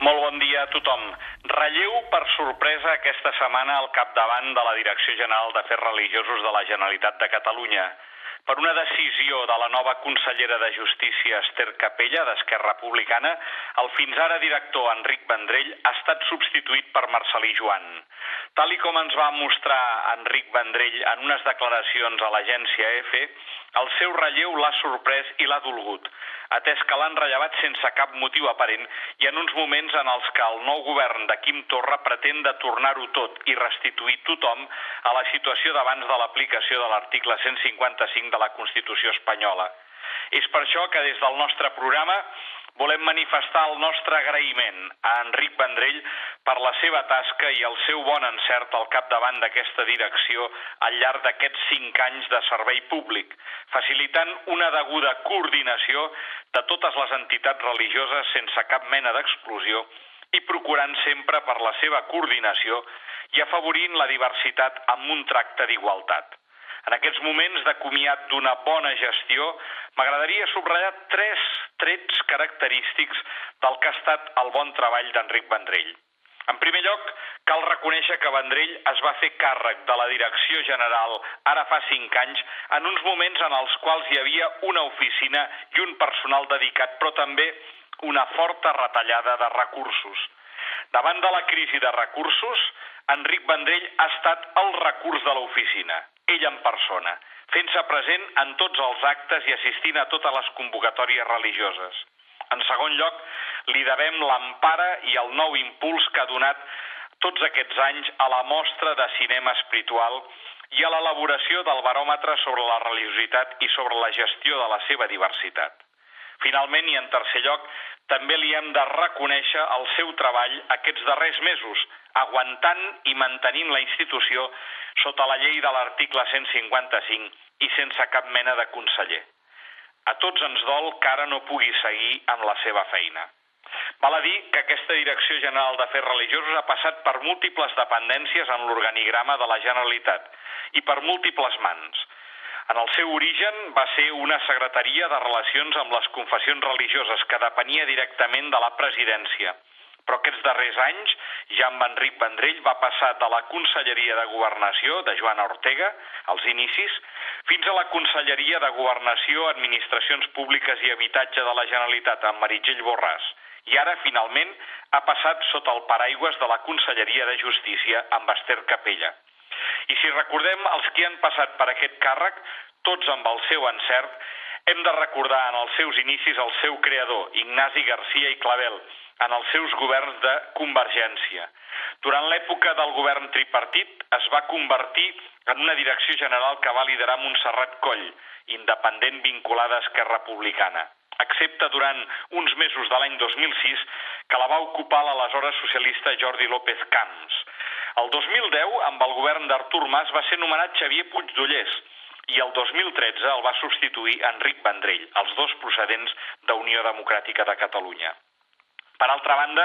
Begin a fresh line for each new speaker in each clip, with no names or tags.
Molt bon dia a tothom. Relleu per sorpresa aquesta setmana al capdavant de la Direcció General d'Afers Religiosos de la Generalitat de Catalunya. Per una decisió de la nova consellera de Justícia Esther Capella d'Esquerra Republicana, el fins ara director Enric Vendrell ha estat substituït per Marcelí Joan. Tal i com ens va mostrar Enric Vendrell en unes declaracions a l'agència EFE, el seu relleu l'ha sorprès i l'ha dolgut, atès que l'han rellevat sense cap motiu aparent i en uns moments en els que el nou govern de Quim Torra pretén de tornar-ho tot i restituir tothom a la situació d'abans de l'aplicació de l'article 155 de la Constitució espanyola. És per això que des del nostre programa volem manifestar el nostre agraïment a Enric Vendrell per la seva tasca i el seu bon encert al capdavant d'aquesta direcció al llarg d'aquests cinc anys de servei públic, facilitant una deguda coordinació de totes les entitats religioses sense cap mena d'exclusió i procurant sempre per la seva coordinació i afavorint la diversitat amb un tracte d'igualtat. En aquests moments de comiat d'una bona gestió, m'agradaria subratllar tres trets característics del que ha estat el bon treball d'Enric Vendrell. En primer lloc, cal reconèixer que Vendrell es va fer càrrec de la direcció general ara fa cinc anys en uns moments en els quals hi havia una oficina i un personal dedicat, però també una forta retallada de recursos. Davant de la crisi de recursos, Enric Vendrell ha estat el recurs de l'oficina ell en persona, fent-se present en tots els actes i assistint a totes les convocatòries religioses. En segon lloc, li devem l'empara i el nou impuls que ha donat tots aquests anys a la mostra de cinema espiritual i a l'elaboració del baròmetre sobre la religiositat i sobre la gestió de la seva diversitat. Finalment, i en tercer lloc, també li hem de reconèixer el seu treball aquests darrers mesos, aguantant i mantenint la institució sota la llei de l'article 155 i sense cap mena de conseller. A tots ens dol que ara no pugui seguir amb la seva feina. Val a dir que aquesta Direcció General d'Afers Religiosos ha passat per múltiples dependències en l'organigrama de la Generalitat i per múltiples mans. En el seu origen va ser una secretaria de relacions amb les confessions religioses que depenia directament de la presidència. Però aquests darrers anys, ja amb Enric Vendrell va passar de la Conselleria de Governació de Joana Ortega, als inicis, fins a la Conselleria de Governació, Administracions Públiques i Habitatge de la Generalitat amb Meritxell Borràs. I ara, finalment, ha passat sota el paraigües de la Conselleria de Justícia amb Esther Capella. I si recordem els que han passat per aquest càrrec, tots amb el seu encert, hem de recordar en els seus inicis el seu creador, Ignasi Garcia i Clavel, en els seus governs de Convergència. Durant l'època del govern tripartit es va convertir en una direcció general que va liderar Montserrat Coll, independent vinculada a Esquerra Republicana excepte durant uns mesos de l'any 2006, que la va ocupar l'aleshores socialista Jordi López Camps. El 2010, amb el govern d'Artur Mas, va ser nomenat Xavier Puigdollers i el 2013 el va substituir Enric Vendrell, els dos procedents d'Unió Democràtica de Catalunya. Per altra banda,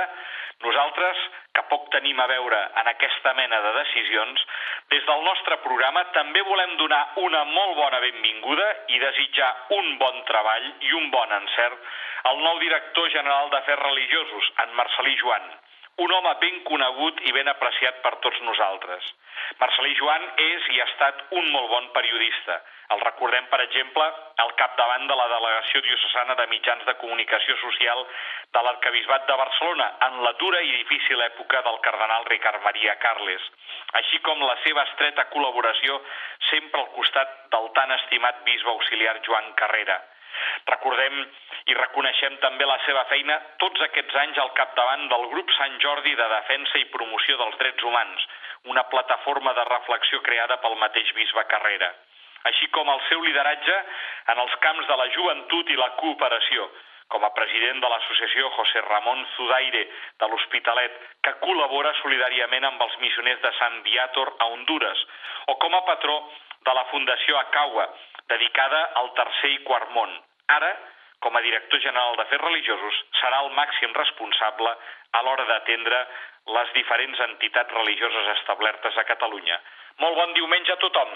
nosaltres, que poc tenim a veure en aquesta mena de decisions, des del nostre programa també volem donar una molt bona benvinguda i desitjar un bon treball i un bon encert al nou director general d'Afers Religiosos, en Marcelí Joan, un home ben conegut i ben apreciat per tots nosaltres. Marcelí Joan és i ha estat un molt bon periodista. El recordem, per exemple, al capdavant de la Delegació Diocesana de Mitjans de Comunicació Social de l'Arcabisbat de Barcelona en la dura i difícil època del cardenal Ricard Maria Carles, així com la seva estreta col·laboració sempre al costat del tan estimat bisbe auxiliar Joan Carrera. Recordem i reconeixem també la seva feina tots aquests anys al capdavant del grup Sant Jordi de Defensa i Promoció dels Drets Humans, una plataforma de reflexió creada pel mateix bisbe Carrera, així com el seu lideratge en els camps de la joventut i la cooperació, com a president de l'associació José Ramon Zudaire de l'Hospitalet, que col·labora solidàriament amb els missioners de Sant Viator a Honduras, o com a patró de la Fundació Acaua, dedicada al tercer i quart món. Ara, com a director general d'Afers Religiosos, serà el màxim responsable a l'hora d'atendre les diferents entitats religioses establertes a Catalunya. Molt bon diumenge a tothom!